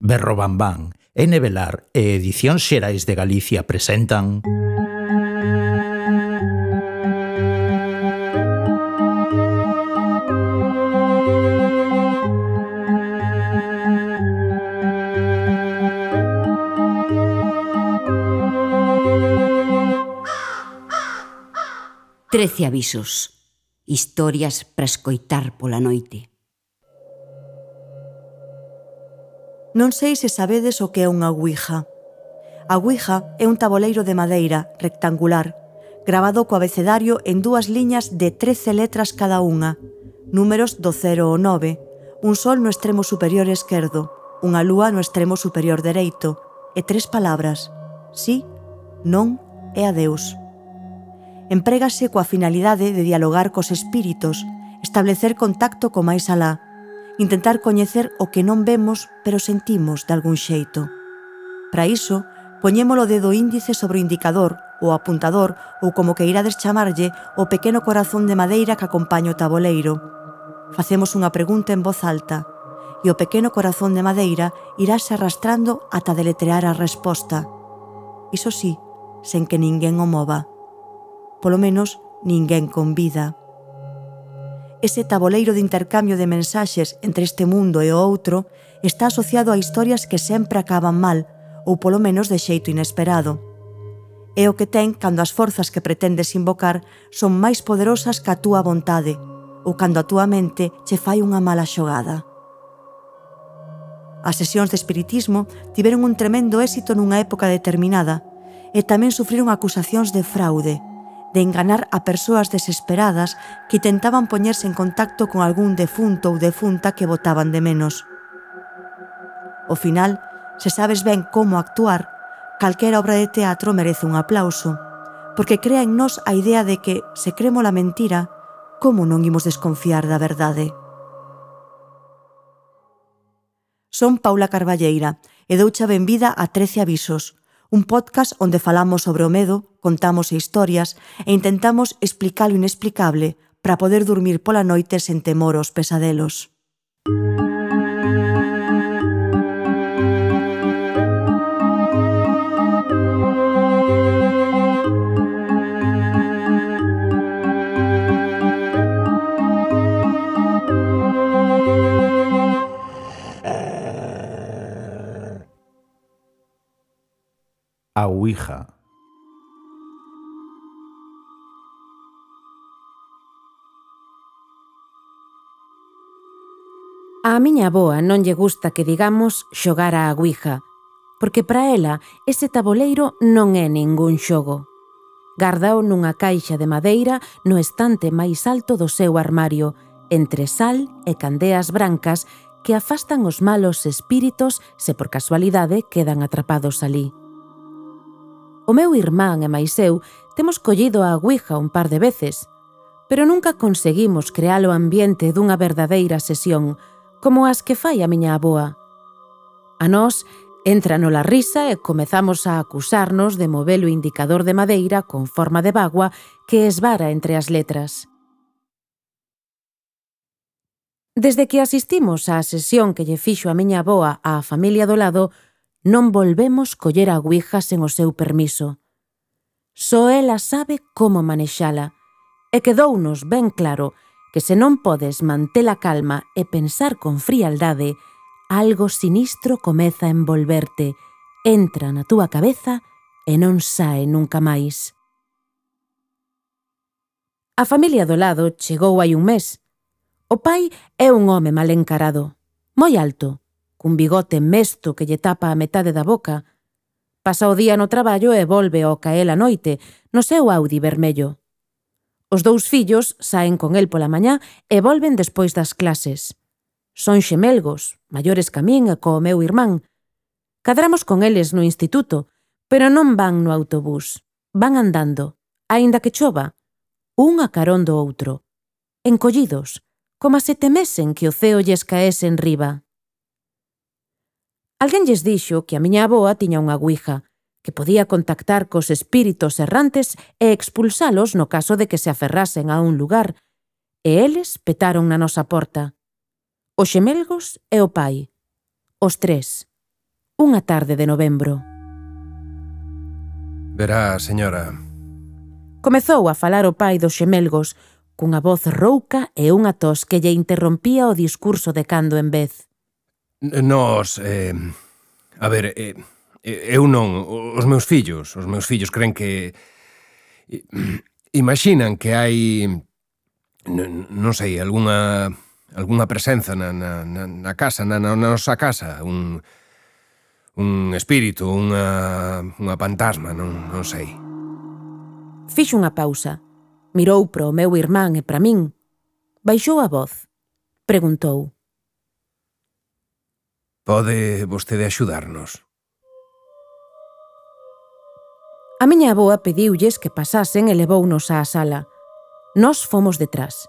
Berrobambán N. Velar e Edicións Xerais de Galicia presentan... Trece avisos. Historias para escoitar pola noite. Non sei se sabedes o que é unha ouija. A ouija é un taboleiro de madeira rectangular, grabado co abecedario en dúas liñas de 13 letras cada unha, números do 0 ao 9, un sol no extremo superior esquerdo, unha lúa no extremo superior dereito, e tres palabras, sí, non e adeus. Emprégase coa finalidade de dialogar cos espíritos, establecer contacto co máis alá, intentar coñecer o que non vemos pero sentimos de algún xeito. Para iso, poñemos o dedo índice sobre o indicador, o apuntador ou como que irades chamarlle o pequeno corazón de madeira que acompaña o taboleiro. Facemos unha pregunta en voz alta e o pequeno corazón de madeira irase arrastrando ata deletrear a resposta. Iso sí, sen que ninguén o mova. Polo menos, ninguén con vida ese taboleiro de intercambio de mensaxes entre este mundo e o outro está asociado a historias que sempre acaban mal, ou polo menos de xeito inesperado. É o que ten cando as forzas que pretendes invocar son máis poderosas que a túa vontade, ou cando a túa mente che fai unha mala xogada. As sesións de espiritismo tiveron un tremendo éxito nunha época determinada e tamén sufriron acusacións de fraude – de enganar a persoas desesperadas que tentaban poñerse en contacto con algún defunto ou defunta que votaban de menos. O final, se sabes ben como actuar, calquera obra de teatro merece un aplauso, porque crea en nós a idea de que, se cremo la mentira, como non imos desconfiar da verdade. Son Paula Carballeira e doucha benvida a 13 avisos, un podcast onde falamos sobre o medo, contamos historias e intentamos explicar o inexplicable para poder dormir pola noite sen temor aos pesadelos. a Ouija. A miña boa non lle gusta que digamos xogar a Ouija, porque para ela ese taboleiro non é ningún xogo. Gardao nunha caixa de madeira no estante máis alto do seu armario, entre sal e candeas brancas que afastan os malos espíritos se por casualidade quedan atrapados alí. O meu irmán e máis eu temos collido a Ouija un par de veces, pero nunca conseguimos crear o ambiente dunha verdadeira sesión, como as que fai a miña aboa. A nós entra nola risa e comezamos a acusarnos de mover o indicador de madeira con forma de bagua que esvara entre as letras. Desde que asistimos á sesión que lle fixo a miña aboa á familia do lado, Non volvemos coller a Ouija sen o seu permiso. Só ela sabe como manexala e quedounos ben claro que se non podes manter a calma e pensar con frialdade, algo sinistro comeza a envolverte, entra na túa cabeza e non sae nunca máis. A familia do lado chegou hai un mes. O pai é un home mal encarado, moi alto, cun bigote mesto que lle tapa a metade da boca, pasa o día no traballo e volve ao caer a noite no seu Audi vermello. Os dous fillos saen con el pola mañá e volven despois das clases. Son xemelgos, maiores que a min e co meu irmán. Cadramos con eles no instituto, pero non van no autobús. Van andando, aínda que chova, un a carón do outro. Encollidos, como se temesen que o ceo lles caese en riba. Alguén lles dixo que a miña aboa tiña unha guija, que podía contactar cos espíritos errantes e expulsalos no caso de que se aferrasen a un lugar, e eles petaron na nosa porta. Os xemelgos e o pai. Os tres. Unha tarde de novembro. Verá, señora. Comezou a falar o pai dos xemelgos, cunha voz rouca e unha tos que lle interrompía o discurso de cando en vez. Nos, eh, a ver, eh, eh eu non, os meus fillos, os meus fillos creen que imaginan que hai non sei, algunha algunha presenza na, na, na casa, na, na nosa casa, un, un espírito, unha, unha fantasma, non, non sei. Fixo unha pausa. Mirou para o meu irmán e para min. Baixou a voz. Preguntou. Pode vostede axudarnos? A miña aboa pediulles que pasasen e levounos á sala. Nos fomos detrás.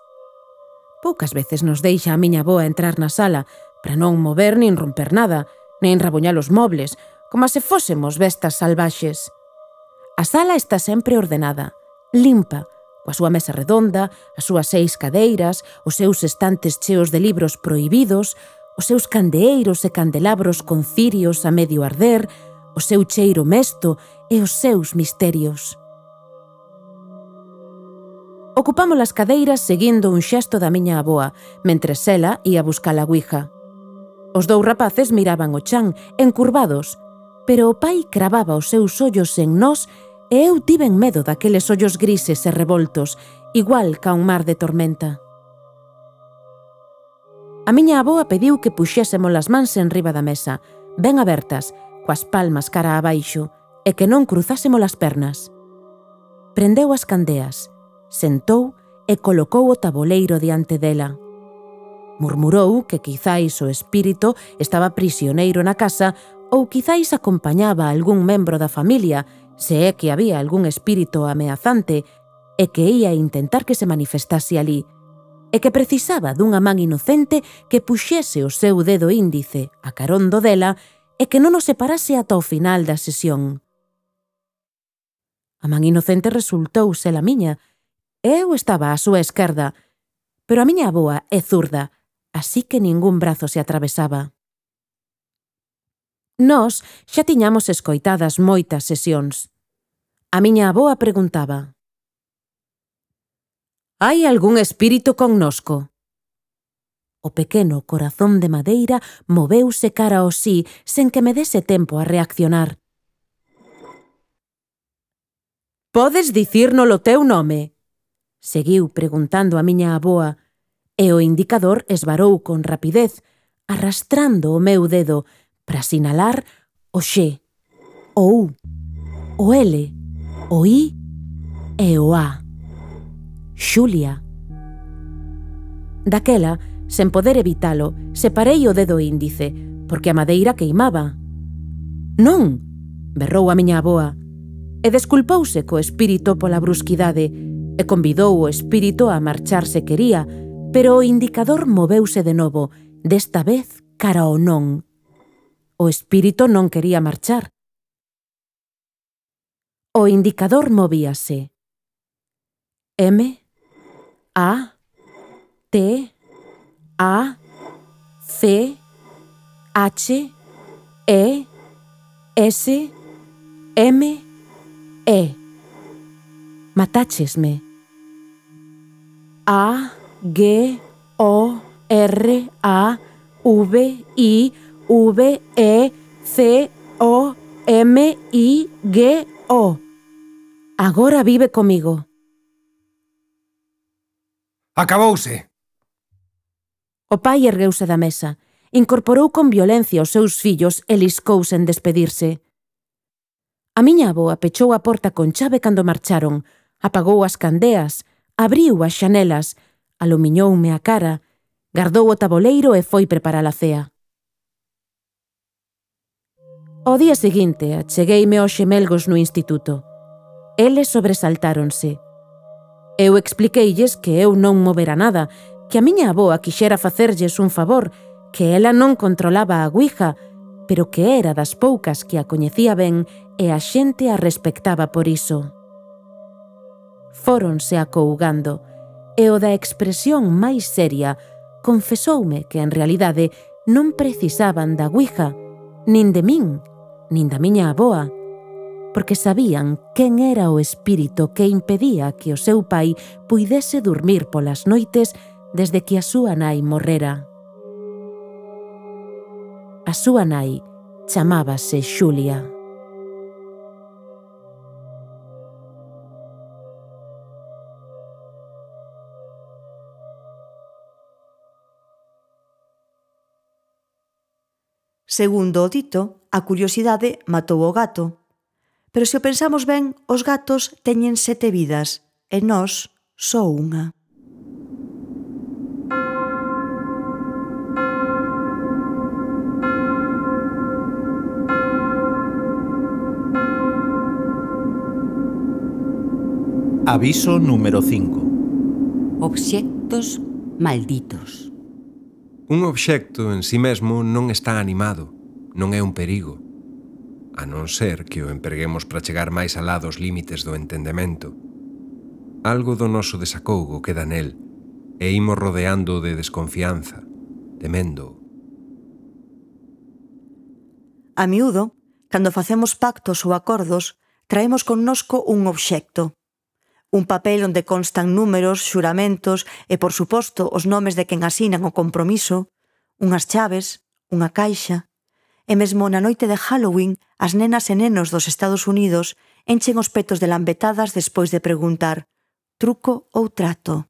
Poucas veces nos deixa a miña aboa entrar na sala para non mover nin romper nada, nin rabuñar os mobles, como se fósemos bestas salvaxes. A sala está sempre ordenada, limpa, coa súa mesa redonda, as súas seis cadeiras, os seus estantes cheos de libros prohibidos, os seus candeeiros e candelabros con cirios a medio arder, o seu cheiro mesto e os seus misterios. Ocupamos as cadeiras seguindo un xesto da miña aboa, mentre ela ia buscar a guija. Os dous rapaces miraban o chan, encurvados, pero o pai cravaba os seus ollos en nós e eu tiven medo daqueles ollos grises e revoltos, igual ca un mar de tormenta. A miña avoa pediu que puxésemos as mans enriba da mesa, ben abertas, coas palmas cara abaixo, e que non cruzásemos as pernas. Prendeu as candeas, sentou e colocou o taboleiro diante dela. Murmurou que quizáis o espírito estaba prisioneiro na casa ou quizáis acompañaba a algún membro da familia, se é que había algún espírito ameazante, e que ia intentar que se manifestase ali, e que precisaba dunha man inocente que puxese o seu dedo índice a carondo dela e que non o separase ata o final da sesión. A man inocente resultou ser a miña, e eu estaba á súa esquerda, pero a miña aboa é zurda, así que ningún brazo se atravesaba. Nós xa tiñamos escoitadas moitas sesións. A miña aboa preguntaba hai algún espírito connosco. O pequeno corazón de madeira moveuse cara ao sí sen que me dese tempo a reaccionar. Podes dicírnolo teu nome? Seguiu preguntando a miña aboa, e o indicador esvarou con rapidez, arrastrando o meu dedo para sinalar o X, o U, o L, o I e o A. Xulia. Daquela, sen poder evitalo, separei o dedo índice, porque a madeira queimaba. Non, berrou a miña aboa, e desculpouse co espírito pola brusquidade, e convidou o espírito a marchar se quería, pero o indicador moveuse de novo, desta vez cara ao non. O espírito non quería marchar. O indicador movíase. M A, T, A, C, H, E, S, M, E. Matáchesme. A, G, O, R, A, V, I, V, E, C, O, M, I, G, O. Agora vive comigo. Acabouse. O pai ergueuse da mesa, incorporou con violencia os seus fillos e liscou sen despedirse. A miña aboa pechou a porta con chave cando marcharon, apagou as candeas, abriu as xanelas, alumiñoume a cara, gardou o taboleiro e foi preparar a cea. O día seguinte achegueime aos xemelgos no instituto. Eles sobresaltáronse. Eu expliqueilles que eu non movera nada, que a miña aboa quixera facerlles un favor, que ela non controlaba a guija, pero que era das poucas que a coñecía ben e a xente a respectaba por iso. Fóronse acougando, e o da expresión máis seria confesoume que en realidade non precisaban da guija, nin de min, nin da miña aboa, porque sabían quen era o espírito que impedía que o seu pai puidese dormir polas noites desde que a súa nai morrera. A súa nai chamábase Xulia. Segundo o dito, a curiosidade matou o gato Pero se o pensamos ben, os gatos teñen sete vidas e nós só unha. Aviso número 5. Obxectos malditos. Un obxecto en sí mesmo non está animado, non é un perigo a non ser que o empreguemos para chegar máis alá dos límites do entendemento. Algo do noso desacougo queda nel, e imos rodeando de desconfianza, temendo. A miúdo, cando facemos pactos ou acordos, traemos connosco un obxecto, un papel onde constan números, xuramentos e, por suposto, os nomes de quen asinan o compromiso, unhas chaves, unha caixa, e mesmo na noite de Halloween as nenas e nenos dos Estados Unidos enchen os petos de lambetadas despois de preguntar truco ou trato.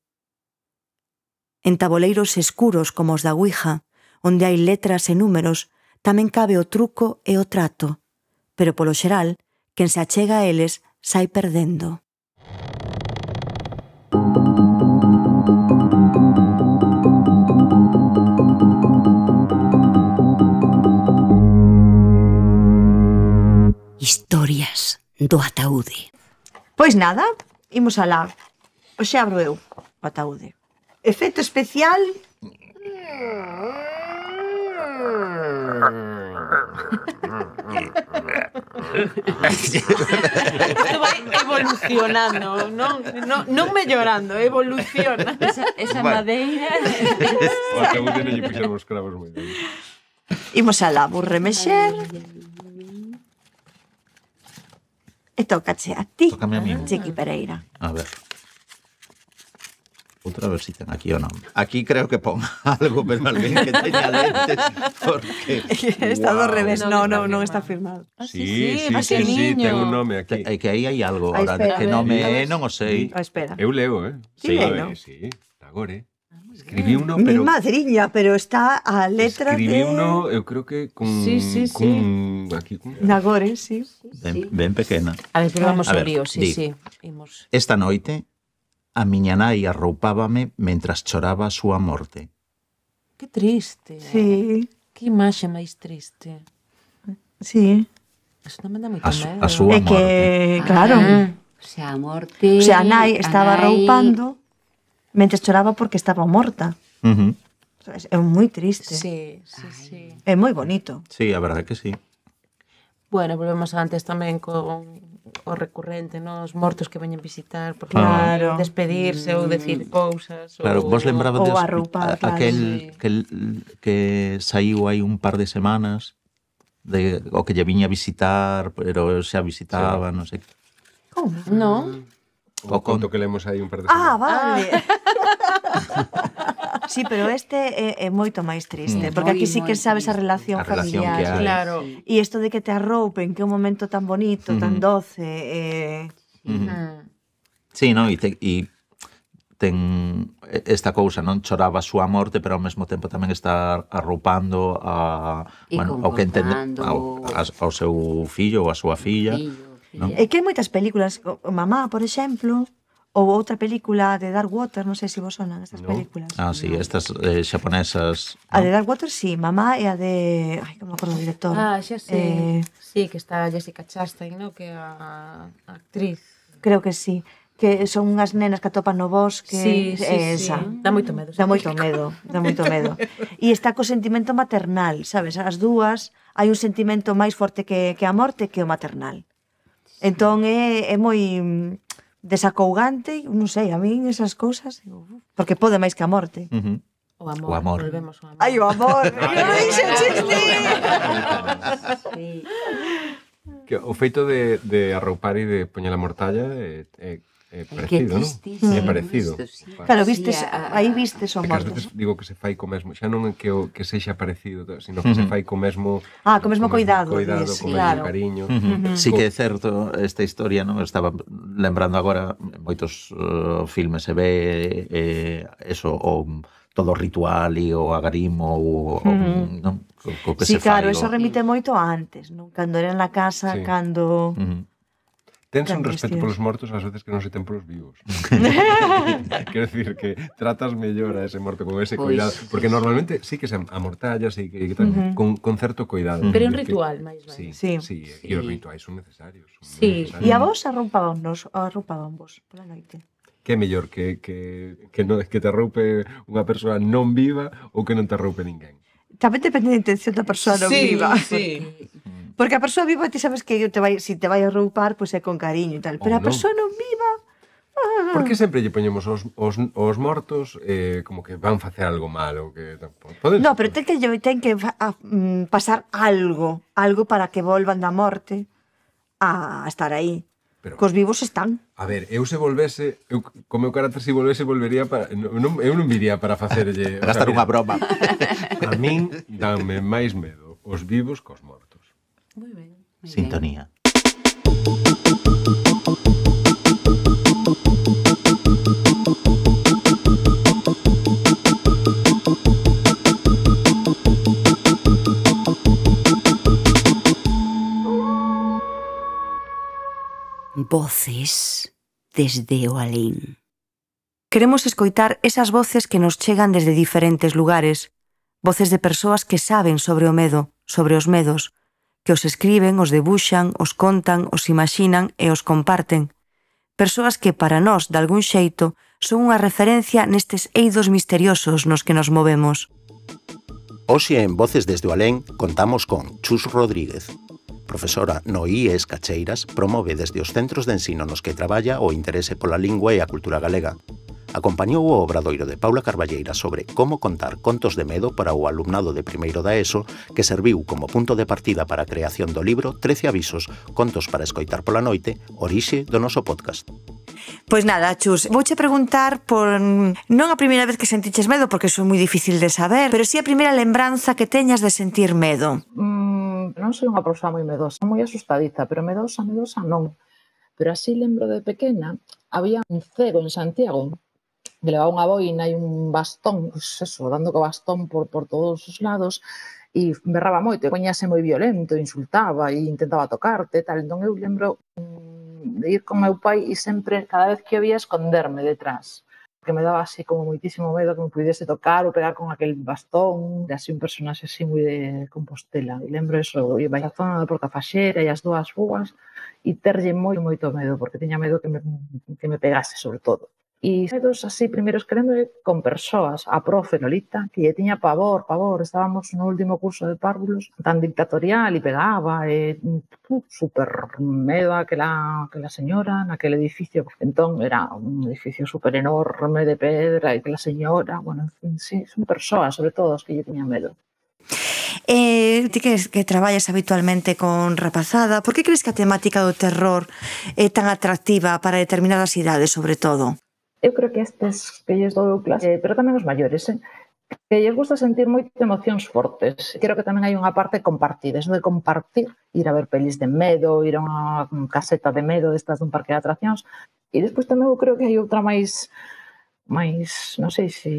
En taboleiros escuros como os da Ouija, onde hai letras e números, tamén cabe o truco e o trato, pero polo xeral, quen se achega a eles sai perdendo. historias do ataúde. Pois nada, imos alá. O abro eu o ataúde. Efecto especial... Isto vai evolucionando, non, non, non mellorando, evoluciona. Esa, esa madeira... o ataúde non lle puxeron os cravos moi ben. Imos alá, vou remexer. E a ti, Tócame a mí. Chiqui Pereira. A ver. Si ten aquí o nome. Aquí creo que pon algo, pero alguén que teña lentes, porque... está do Guau. revés, No, no, que no, está firmado. Ah, Sí, sí, sí, sí, niño. ten un nome aquí. É que aí hai algo, ahora, espera, que nome é, non o sei. Ah, espera. Eu leo, eh? Sí, A leo. ver, sí, agora, eh? Escribí uno, pero... Mi madriña, pero está a letra Escribí de... uno, eu creo que con... Sí, sí, sí. Con, aquí, con... Nagore, sí. Ben, sí. ben pequena. A ver, pero vamos a ver, lío, sí, di, sí. Imos. Esta noite, a miña nai arroupábame mentras choraba a súa morte. Que triste. Sí. Que imaxe máis triste. Sí. Eso tamén dá moito medo. A súa morte. É que, claro. Ah, o sea, a morte... O sea, a nai estaba arroupando mentre choraba porque estaba morta. Uh -huh. Sabes? É moi triste. Sí, sí, Ay. sí. É moi bonito. Sí, a verdade que sí. Bueno, volvemos antes tamén con o recurrente, non? Os mortos que veñen visitar, por claro. despedirse mm. ou decir cousas. Claro, ou, vos lembrabades ou claro, aquel sí. que, que saiu hai un par de semanas de o que lle viña a visitar, pero xa visitaba, sí. non sei. Como? Non. Mm. O, o conto que lemos aí un par de Ah, vale. Ah. sí, pero este é, é moito máis triste, mm. porque moi, aquí sí que sabes a relación a relación familiar. Relación claro. E isto de que te arroupen, que é un momento tan bonito, tan doce, eh mm. -hmm. mm. Sí, no, e te, e ten esta cousa, non choraba a súa morte, pero ao mesmo tempo tamén está arroupando a, e bueno, ao que entende ao, ao seu fillo ou a súa filla. Fillo Non? E que hai moitas películas, Mamá, por exemplo, ou outra película de Dark Water, non sei se vos sonan estas no. películas. Ah, sí, no. estas eh, xaponesas. A no? de Dark Water, sí, Mamá e a de... Ai, como acordo o director. Ah, xa sei. Eh... Sí, que está Jessica Chastain, no? que a, a actriz. Creo que sí que son unhas nenas que atopan no bosque, sí, sí, eh, esa. Sí. Dá moito medo. Dá moito medo, dá moito medo. E está co sentimento maternal, sabes? As dúas hai un sentimento máis forte que, que a morte que o maternal. Entón é, é moi desacougante, non sei, a min esas cousas, porque pode máis que a morte. Uh -huh. O amor, o amor. volvemos ao amor. Ai, o amor, eu non dixen chiste. sí. Que o feito de, de arroupar e de poñer a mortalla é, é Eh, é parecido, non? Sí, é parecido. Visto, sí. Claro, vistes, aí vistes o morto. veces digo que se fai co mesmo, xa non é que o que sexa parecido, sino que se fai co mesmo Ah, co mesmo co cuidado, cuidado dices, co mesmo claro. cariño. Uh -huh. Sí que é certo esta historia, non? Estaba lembrando agora moitos uh, filmes se ve eh, eso o todo o ritual e o agarimo ou mm. non? Co, co que sí, se claro, fai, eso o... remite moito a antes, non? Cando era na casa, sí. cando... Mm. Tense un respeto polos mortos ás veces que non se ten polos vivos. Quero dicir que tratas mellor a ese morto con ese pois, cuidado, porque normalmente sí que se amortalla, sí que, que tal, uh -huh. con, con certo cuidado. Pero é un ritual, máis ben. Sí, sí, sí, eh, sí. e os rituais son necesarios. Son sí, e a vos arrompaban nos, vos pola noite que é mellor que, que, que, no, que te arroupe unha persoa non viva ou que non te arroupe ninguén. Tamén depende da intención da persoa non sí, viva. Sí, porque... Porque a persoa viva, ti sabes que te vai, si te vai a roupar, pois pues é con cariño e tal. Oh, pero oh, a persoa non viva... Ah. Por que sempre lle poñemos os, os, os mortos eh, como que van facer algo malo? Que tampouco... Poden... No, pero ten que, ten que a, mm, pasar algo, algo para que volvan da morte a estar aí. Pero, Cos vivos están. A ver, eu se volvese, eu, co meu carácter se volvese volvería para non, eu non viría para facerlle, para estar unha broma. a min danme máis medo os vivos cos mortos. Moi ben. Sintonía. Voces desde o alén. Queremos escoitar esas voces que nos chegan desde diferentes lugares, voces de persoas que saben sobre o medo, sobre os medos, que os escriben, os debuxan, os contan, os imaxinan e os comparten. Persoas que para nós, de algún xeito, son unha referencia nestes eidos misteriosos nos que nos movemos. Oxe en Voces desde o Alén contamos con Chus Rodríguez, profesora no IES Cacheiras, promove desde os centros de ensino nos que traballa o interese pola lingua e a cultura galega acompañou o obradoiro de Paula Carballeira sobre como contar contos de medo para o alumnado de primeiro da ESO que serviu como punto de partida para a creación do libro 13 avisos, contos para escoitar pola noite, orixe do noso podcast. Pois nada, Chus, vouche preguntar por non a primeira vez que sentiches medo porque iso é moi difícil de saber, pero si sí a primeira lembranza que teñas de sentir medo. Mm, non sou unha persoa moi medosa, moi asustadiza, pero medosa, medosa non. Pero así lembro de pequena, había un cego en Santiago que levaba unha boina e un bastón, pues eso, dando co bastón por, por todos os lados, e berraba moito, e coñase moi violento, insultaba e intentaba tocarte, tal. Entón eu lembro mm, de ir con meu pai e sempre, cada vez que o vía, esconderme detrás que me daba así como moitísimo medo que me pudese tocar ou pegar con aquel bastón, era así un personaxe así moi de Compostela. E lembro eso, iba a zona da Portafaxera e as dúas rúas e terlle moi moito medo, porque tiña medo que me, que me pegase, sobre todo. E dos así, primeiros que lembro, con persoas, a profe Lolita, que lle tiña pavor, pavor, estábamos no último curso de párvulos, tan dictatorial, e pegaba, e uh, super medo aquela, aquela señora naquele edificio. Entón, era un edificio super enorme de pedra, e aquela señora, bueno, en fin, sí, son persoas, sobre todo, as que lle tiñan medo. Eh, ti que, que traballas habitualmente con rapazada, por que crees que a temática do terror é tan atractiva para determinadas idades, sobre todo? eu creo que estes que lles dou clase, eh, pero tamén os maiores, eh? que lles gusta sentir moito emocións fortes. Creo que tamén hai unha parte compartida, eso de compartir, ir a ver pelis de medo, ir a unha caseta de medo destas dun parque de atraccións, e despois tamén eu creo que hai outra máis máis, non sei se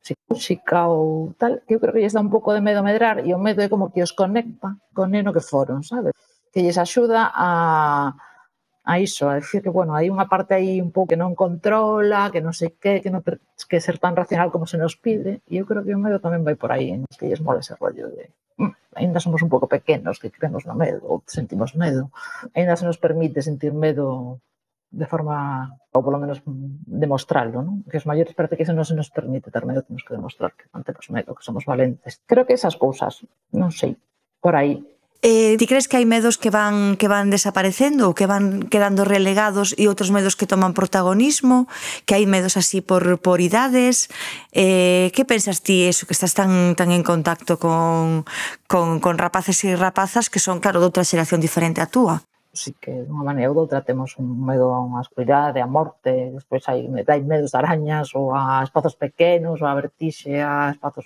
se música ou tal, que eu creo que lles dá un pouco de medo medrar e o medo é como que os conecta con neno que foron, sabes? Que lles axuda a a iso, a decir que, bueno, hai unha parte aí un pouco que non controla, que non sei que, que non que ser tan racional como se nos pide, e eu creo que o medo tamén vai por aí, en que lles mola ese rollo de mm, ainda somos un pouco pequenos que creemos no medo, ou sentimos medo, ainda se nos permite sentir medo de forma, ou polo menos mm, demostrarlo, non? Que os maiores parece que se non se nos permite ter medo, temos que demostrar que non temos medo, que somos valentes. Creo que esas cousas, non sei, por aí, Eh, ti crees que hai medos que van que van desaparecendo ou que van quedando relegados e outros medos que toman protagonismo, que hai medos así por por idades? Eh, que pensas ti eso que estás tan tan en contacto con con con rapaces e rapazas que son claro de outra xeración diferente a túa? Sí que de unha maneira ou outra temos un medo a unha escuridade, a morte, despois hai, hai medos de arañas ou a espazos pequenos, ou a vertixe, a espazos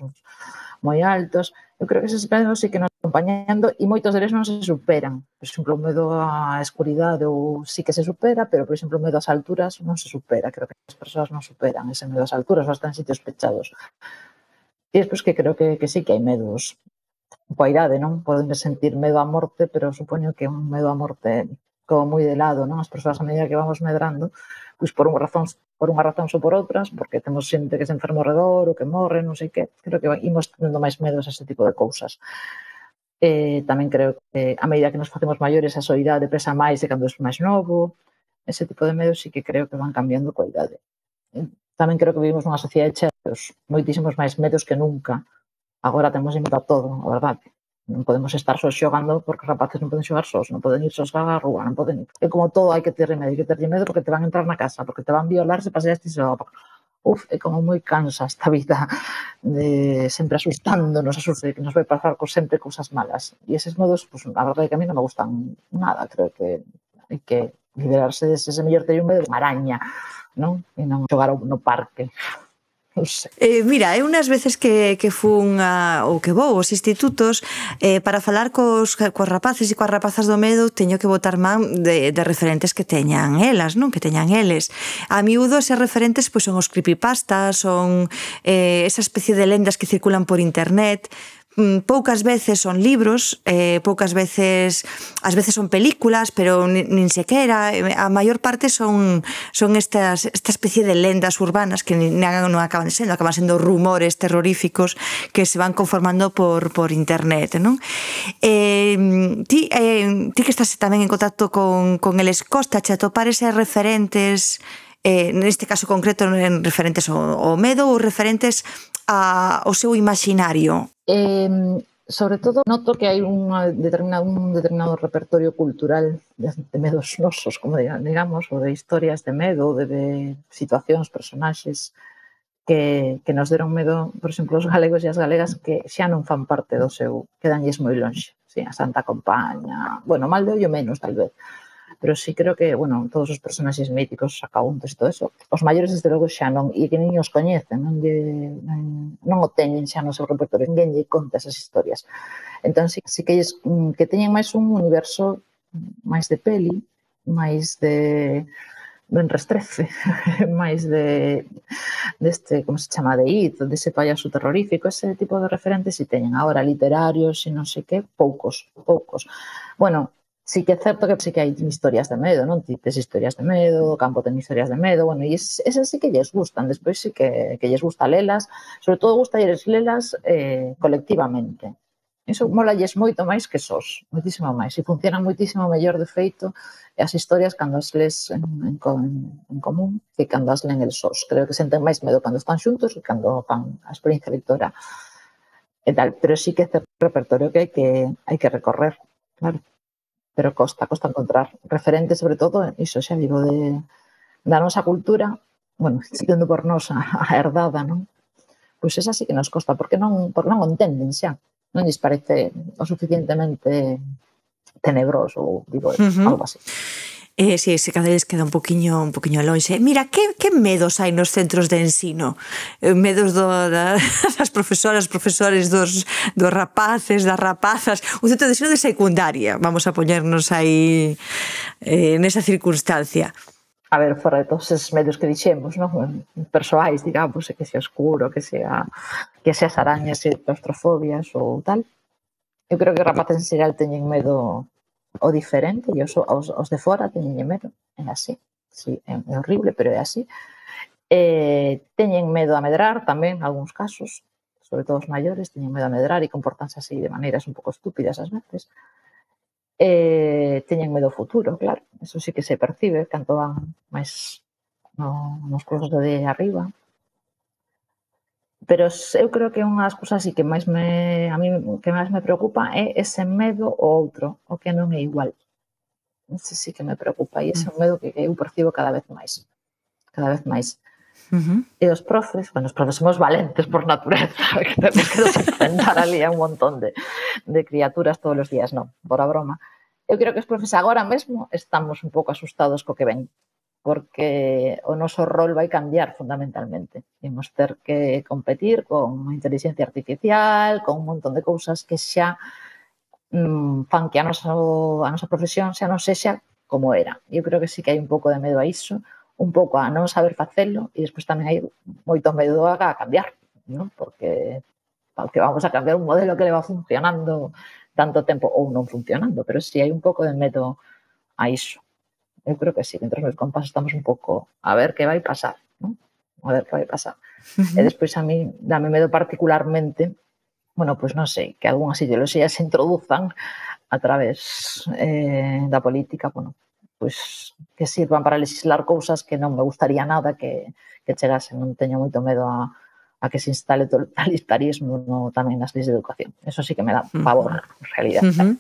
moi altos. Eu creo que eses medos sí que nos acompañando e moitos deles non se superan. Por exemplo, o medo á escuridade ou sí que se supera, pero, por exemplo, o medo ás alturas non se supera. Creo que as persoas non superan ese medo ás alturas ou están en sitios pechados. E despois que creo que, que sí que hai medos coa idade, non? Poden sentir medo á morte, pero supoño que un medo á morte como moi de lado, non? As persoas a medida que vamos medrando, pois por un razóns por unha razón ou por outras, porque temos xente que se enferma ao redor ou que morre, non sei que, creo que imos tendo máis medos a ese tipo de cousas. Eh, tamén creo que a medida que nos facemos maiores a soidade presa máis de cando é máis novo, ese tipo de medos sí que creo que van cambiando coa idade. Tamén creo que vivimos nunha sociedade chea de moitísimos máis medos que nunca. Agora temos limita todo, a verdade. Non podemos estar só xogando porque os rapaces non poden xogar sós, non poden ir sós á rúa, non poden ir. É como todo, hai que ter remedio, hai que ter remedio porque te van a entrar na casa, porque te van violar se paseaste só. Uf, é como moi cansa esta vida de sempre asustándonos, asuste, que nos vai pasar con sempre cousas malas. E eses modos, pues, a verdade que a mí non me gustan nada, creo que hai que liberarse dese ese mellor teño medo de unha araña, non? E non xogar no parque. Eh, mira, é unhas veces que, que fun a, ou que vou aos institutos eh, para falar cos, cos rapaces e coas rapazas do medo teño que botar man de, de referentes que teñan elas, non? Que teñan eles. A miúdo eses referentes pois son os creepypastas, son eh, esa especie de lendas que circulan por internet, Mm, poucas veces son libros, eh, poucas veces ás veces son películas, pero nin, nin sequera, eh, a maior parte son son estas esta especie de lendas urbanas que nin, non acaban sendo, acaban sendo rumores terroríficos que se van conformando por por internet, non? Eh, ti eh, ti que estás tamén en contacto con con eles costa che atopar eses referentes eh, neste caso concreto en referentes ao, ao medo ou referentes a, ao seu imaginario? Eh, sobre todo noto que hai unha determinado, un determinado repertorio cultural de, de medos nosos, como digamos, ou de historias de medo, de, de situacións, personaxes, que, que nos deron medo, por exemplo, os galegos e as galegas que xa non fan parte do seu, quedanlles moi lonxe. Sí, a Santa Compaña, bueno, mal de ollo menos, tal vez, pero sí creo que, bueno, todos os personaxes míticos, sacauntes e todo eso, os maiores desde logo xa non, e que nin os coñecen, non, lle, non, non o teñen xa no seu repertorio, ninguén lle conta esas historias. Entón, sí, sí que, lles, mm, que teñen máis un universo máis de peli, máis de ben restrece, máis de deste, como se chama, de IT, dese payaso terrorífico, ese tipo de referentes si teñen. Ahora, literarios e non sei que, poucos, poucos. Bueno, sí que é certo que sí que hai historias de medo, non? Tites historias de medo, o campo ten historias de medo, bueno, e esas sí que lles gustan, despois sí que, que lles gusta lelas, sobre todo gusta lles lelas eh, colectivamente. Iso mola lles moito máis que sós, moitísimo máis, e funcionan moitísimo mellor de feito as historias cando as les en, en, en común que cando as len el sós. Creo que senten máis medo cando están xuntos e cando fan a experiencia lectora e tal, pero sí que é certo repertorio que hai que, hai que recorrer, claro pero costa, costa encontrar referentes, sobre todo, iso xa digo, de, da nosa cultura, bueno, sendo por nós a herdada, non? Pois esa sí que nos costa, porque non, porque non entenden xa, non lles parece o suficientemente tenebroso, digo, uh -huh. algo así. Eh, si, sí, se cada vez queda un poquinho, un poquinho lonxe. Mira, que, que medos hai nos centros de ensino? Eh, medos do, da, das profesoras, profesores, dos, dos rapaces, das rapazas. Un centro de ensino de secundaria. Vamos a poñernos aí eh, nesa circunstancia a ver, fora de todos esos medios que dixemos, non? persoais, digamos, que sea oscuro, que sea que sea arañas e claustrofobias ou tal. Eu creo que rapaces en xeral teñen medo o diferente e os, os, os de fora teñen medo, é así, sí, é, é horrible, pero é así. Eh, teñen medo a medrar tamén, en algúns casos, sobre todo os maiores, teñen medo a medrar e comportanse así de maneiras un pouco estúpidas ás veces. Eh, teñen medo ao futuro, claro, eso sí que se percibe, canto van máis no, nos cursos de arriba, pero eu creo que unha das cousas así que máis me a mí que máis me preocupa é ese medo ao outro, o que non é igual. Ese sí que me preocupa e ese é un medo que eu percibo cada vez máis. Cada vez máis. Uh -huh. E os profes, bueno, os profes somos valentes por natureza, que temos que nos enfrentar ali a un montón de, de criaturas todos os días, non, por a broma. Eu creo que os profes agora mesmo estamos un pouco asustados co que ven, porque o noso rol vai cambiar fundamentalmente. Imos ter que competir con inteligencia artificial, con un montón de cousas que xa mm, fan que a nosa, a nosa profesión xa non sexa como era. Eu creo que sí que hai un pouco de medo a iso, un pouco a non saber facelo e despois tamén hai moito medo a cambiar, non? porque porque vamos a cambiar un modelo que le va funcionando tanto tempo ou non funcionando, pero si sí hai un pouco de medo a iso eu creo que sí, dentro meus compás estamos un pouco a ver que vai pasar, non? A ver que vai pasar. Uh -huh. E despois a mí dame medo particularmente, bueno, pois pues non sei, que algunhas ideoloxías se introduzan a través eh, da política, bueno, pois pues, que sirvan para legislar cousas que non me gustaría nada que, que chegasen, non teño moito medo a, a que se instale totalitarismo no, tamén nas leis de educación. Eso sí que me dá pavor, en realidad. Uh -huh.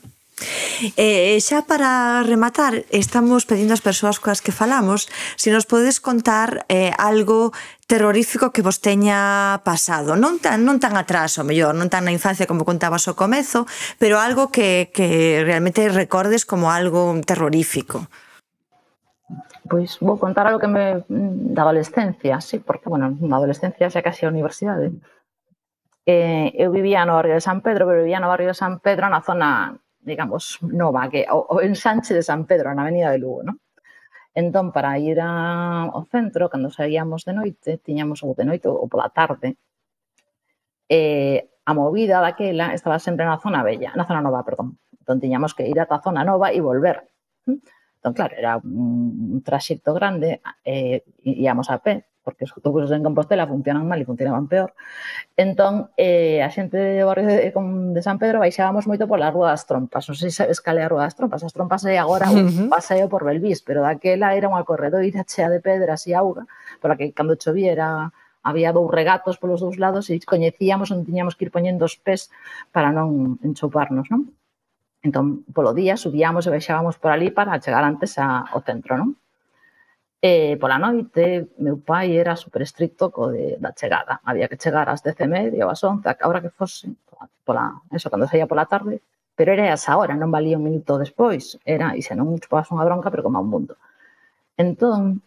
Eh, eh, xa para rematar, estamos pedindo ás persoas coas que falamos se nos podes contar eh, algo terrorífico que vos teña pasado. Non tan, non tan atrás, o mellor, non tan na infancia como contabas ao comezo, pero algo que, que realmente recordes como algo terrorífico. Pois vou contar algo que me da adolescencia, sí, porque, bueno, na adolescencia xa casi a universidade. Eh, eu vivía no barrio de San Pedro, pero vivía no barrio de San Pedro na zona digamos, nova, que o, o ensanche de San Pedro na Avenida de Lugo, non? Entón, para ir a, ao centro, cando saíamos de noite, tiñamos ou de noite ou pola tarde, eh, a movida daquela estaba sempre na zona bella, na zona nova, perdón. Entón, tiñamos que ir ata a zona nova e volver. Entón, claro, era un traxecto grande, eh, íamos a pé, porque os autobuses en Compostela funcionan mal e funcionaban peor. Entón, eh, a xente do barrio de, de San Pedro baixábamos moito pola Rúa das Trompas. Non sei se sabes cal é a Rúa das Trompas. As Trompas é agora un paseo por Belvís, pero daquela era unha corredoira chea de pedras e auga, pola que cando chovía había dous regatos polos dous lados e coñecíamos onde tiñamos que ir poñendo os pés para non enchouparnos, non? Entón, polo día subíamos e baixábamos por ali para chegar antes a, ao centro, non? E pola noite, meu pai era super estricto co de, da chegada. Había que chegar ás 10 e media ou ás 11, a hora que fose, pola, eso, cando saía pola tarde, pero era esa hora, non valía un minuto despois. Era, e se non chupabas unha bronca, pero como a un mundo. Entón,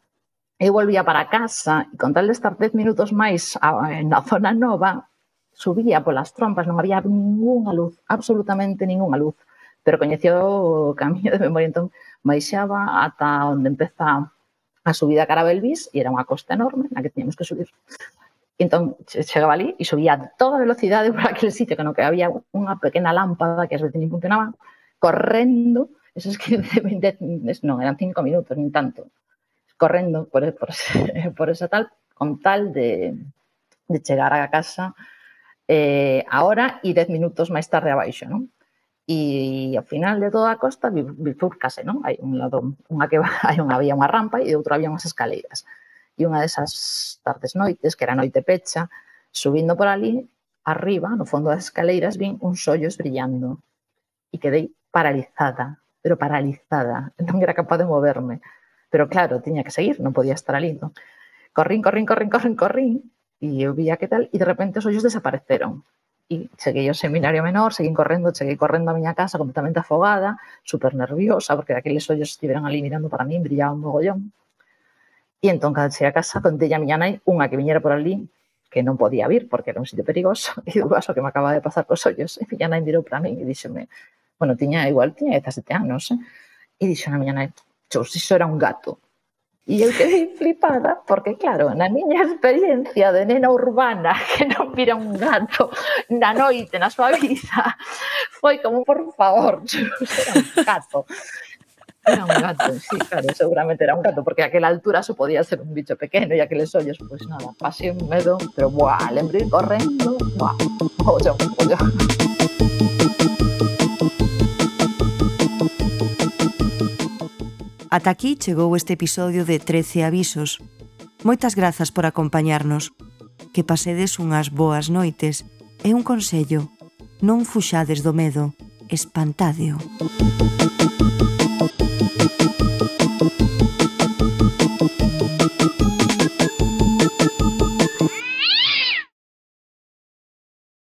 eu volvía para casa e con tal de estar 10 minutos máis na zona nova, subía polas trompas, non había ninguna luz, absolutamente ninguna luz, pero coñecía o camiño de memoria, entón baixaba ata onde empeza a subida cara a Belvis e era unha costa enorme na que tiñamos que subir. E entón chegaba ali e subía a toda velocidade por aquel sitio que no que había unha pequena lámpada que ás veces nin funcionaba, correndo, esos 15, 20, non, eran 5 minutos, nin tanto, correndo por, por, por esa tal, con tal de, de chegar á casa eh, a hora e 10 minutos máis tarde abaixo, non? e ao final de toda a costa bifurcase, non? Hai un lado, unha que hai unha había unha rampa e outro había unhas escaleiras. E unha desas tardes noites, que era noite pecha, subindo por ali, arriba, no fondo das escaleiras, vin uns ollos brillando e quedei paralizada, pero paralizada, non era capaz de moverme. Pero claro, tiña que seguir, non podía estar ali, non? Corrín, corrín, corrín, corrín, corrín, e eu vía que tal, e de repente os ollos desapareceron. E cheguei ao seminario menor, seguín correndo, cheguei correndo a miña casa completamente afogada, super nerviosa, porque aqueles ollos estiveran ali mirando para min, brillaban un mogollón. E entón, cando cheguei a casa, contei a miña nai unha que viñera por ali, que non podía vir porque era un sitio perigoso, e dúas o que me acaba de pasar cos ollos. E miña nai mirou para min e díxome, bueno, tiña igual, tiña 17 anos, eh? e dixo a miña nai, chos, iso era un gato. E eu quedei flipada, porque claro, na miña experiencia de nena urbana que non vira un gato na noite na súa vida, foi como, por favor, era un gato. Era un gato, sí, claro, seguramente era un gato, porque a aquela altura só podía ser un bicho pequeno e aqueles ollos, pues nada, pasei un medo, pero buah, lembrei correndo, buah, ollo, ollo. Ata aquí chegou este episodio de 13 avisos. Moitas grazas por acompañarnos. Que pasedes unhas boas noites e un consello. Non fuxades do medo, espantadeo.